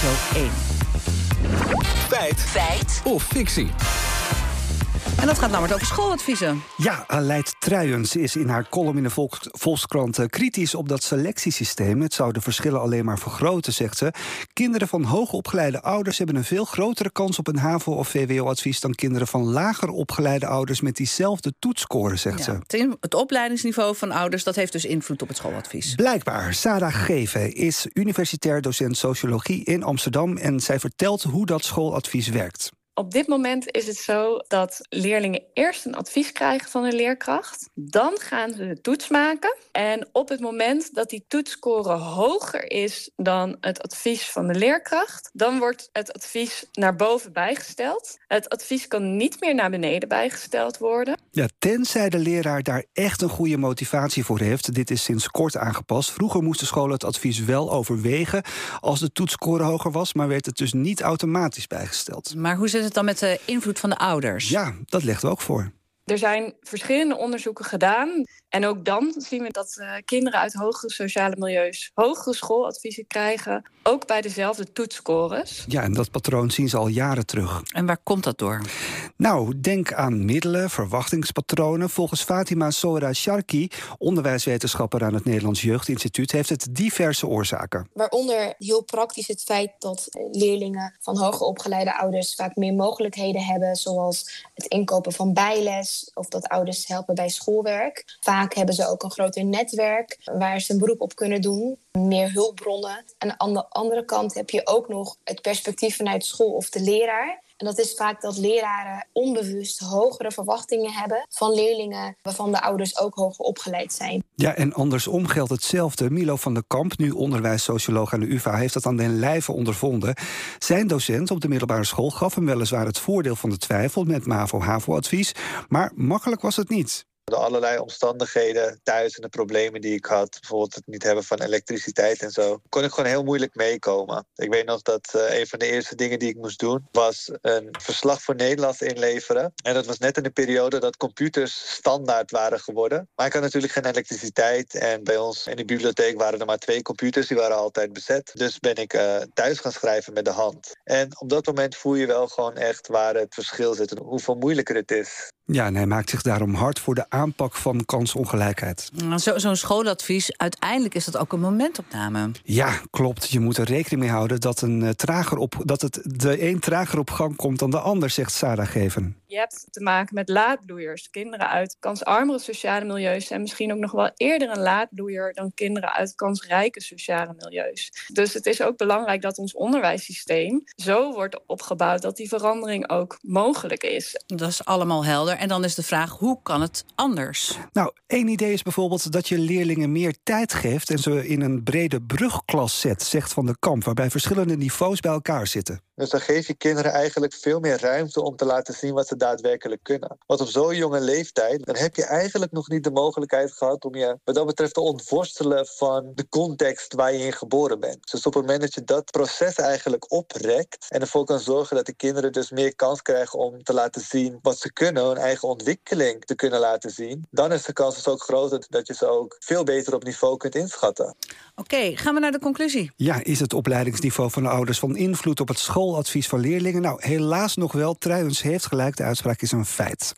Radio 1. Feit. Feit. Of fictie. En dat gaat namelijk over schooladviezen. Ja, Aleid Truijens is in haar column in de Volks Volkskrant eh, kritisch op dat selectiesysteem. Het zou de verschillen alleen maar vergroten, zegt ze. Kinderen van hoogopgeleide ouders hebben een veel grotere kans op een HAVO- of VWO-advies dan kinderen van lager opgeleide ouders met diezelfde toetsscore, zegt Ja, ze. het opleidingsniveau van ouders dat heeft dus invloed op het schooladvies. Blijkbaar, Sarah Geven is universitair docent sociologie in Amsterdam en zij vertelt hoe dat schooladvies werkt. Op dit moment is het zo dat leerlingen eerst een advies krijgen van een leerkracht. Dan gaan ze de toets maken. En op het moment dat die toetsscore hoger is dan het advies van de leerkracht, dan wordt het advies naar boven bijgesteld. Het advies kan niet meer naar beneden bijgesteld worden. Ja, tenzij de leraar daar echt een goede motivatie voor heeft. Dit is sinds kort aangepast. Vroeger moesten scholen het advies wel overwegen als de toetsscore hoger was, maar werd het dus niet automatisch bijgesteld. Maar hoe zit het dan met de invloed van de ouders? Ja, dat legt we ook voor. Er zijn verschillende onderzoeken gedaan. En ook dan zien we dat eh, kinderen uit hogere sociale milieus hogere schooladviezen krijgen. Ook bij dezelfde toetsscores. Ja, en dat patroon zien ze al jaren terug. En waar komt dat door? Nou, denk aan middelen, verwachtingspatronen. Volgens Fatima Sora Sharki, onderwijswetenschapper aan het Nederlands Jeugdinstituut, heeft het diverse oorzaken. Waaronder heel praktisch het feit dat leerlingen van hoger opgeleide ouders vaak meer mogelijkheden hebben, zoals het inkopen van bijles of dat ouders helpen bij schoolwerk. Vaak hebben ze ook een groter netwerk waar ze een beroep op kunnen doen, meer hulpbronnen. En aan de andere kant heb je ook nog het perspectief vanuit school of de leraar. En dat is vaak dat leraren onbewust hogere verwachtingen hebben van leerlingen waarvan de ouders ook hoger opgeleid zijn. Ja, en andersom geldt hetzelfde. Milo van der Kamp, nu onderwijssocioloog aan de UvA, heeft dat aan den lijve ondervonden. Zijn docent op de middelbare school gaf hem weliswaar het voordeel van de twijfel met MAVO-HAVO-advies, maar makkelijk was het niet. Door allerlei omstandigheden thuis en de problemen die ik had, bijvoorbeeld het niet hebben van elektriciteit en zo, kon ik gewoon heel moeilijk meekomen. Ik weet nog dat eh, een van de eerste dingen die ik moest doen was een verslag voor Nederlands inleveren. En dat was net in de periode dat computers standaard waren geworden. Maar ik had natuurlijk geen elektriciteit en bij ons in de bibliotheek waren er maar twee computers, die waren altijd bezet. Dus ben ik eh, thuis gaan schrijven met de hand. En op dat moment voel je wel gewoon echt waar het verschil zit en hoeveel moeilijker het is. Ja, en hij maakt zich daarom hard voor de aanpak van kansongelijkheid. Nou, zo- Zo'n schooladvies, uiteindelijk is dat ook een momentopname. Ja, klopt. Je moet er rekening mee houden dat, een, eh, trager op, dat het de een trager op gang komt dan de ander, zegt Sarah Geven. Je hebt te maken met laadbloeiers. Kinderen uit kansarmere sociale milieus zijn misschien ook nog wel eerder een laadbloeier dan kinderen uit kansrijke sociale milieus. Dus het is ook belangrijk dat ons onderwijssysteem zo wordt opgebouwd dat die verandering ook mogelijk is. Dat is allemaal helder. En dan is de vraag, hoe kan het anders? Nou, één idee is bijvoorbeeld dat je leerlingen meer tijd geeft en ze in een brede brugklas zet, zegt Van der Kamp, waarbij verschillende niveaus bij elkaar zitten. Dus dan geef je kinderen eigenlijk veel meer ruimte om te laten zien wat ze daadwerkelijk kunnen. Want op zo'n jonge leeftijd, dan heb je eigenlijk nog niet de mogelijkheid gehad om je wat dat betreft te ontworstelen van de context waar je in geboren bent. Dus op het moment dat je dat proces eigenlijk oprekt en ervoor kan zorgen dat de kinderen dus meer kans krijgen om te laten zien wat ze kunnen, hun eigen ontwikkeling te kunnen laten zien, dan is de kans dus ook groter dat je ze ook veel beter op niveau kunt inschatten. Oké, gaan we naar de conclusie. Ja, is het opleidingsniveau van de ouders van invloed op het schooladvies van leerlingen? Nou, helaas nog wel. Truijens heeft gelijk, de uitspraak is een feit.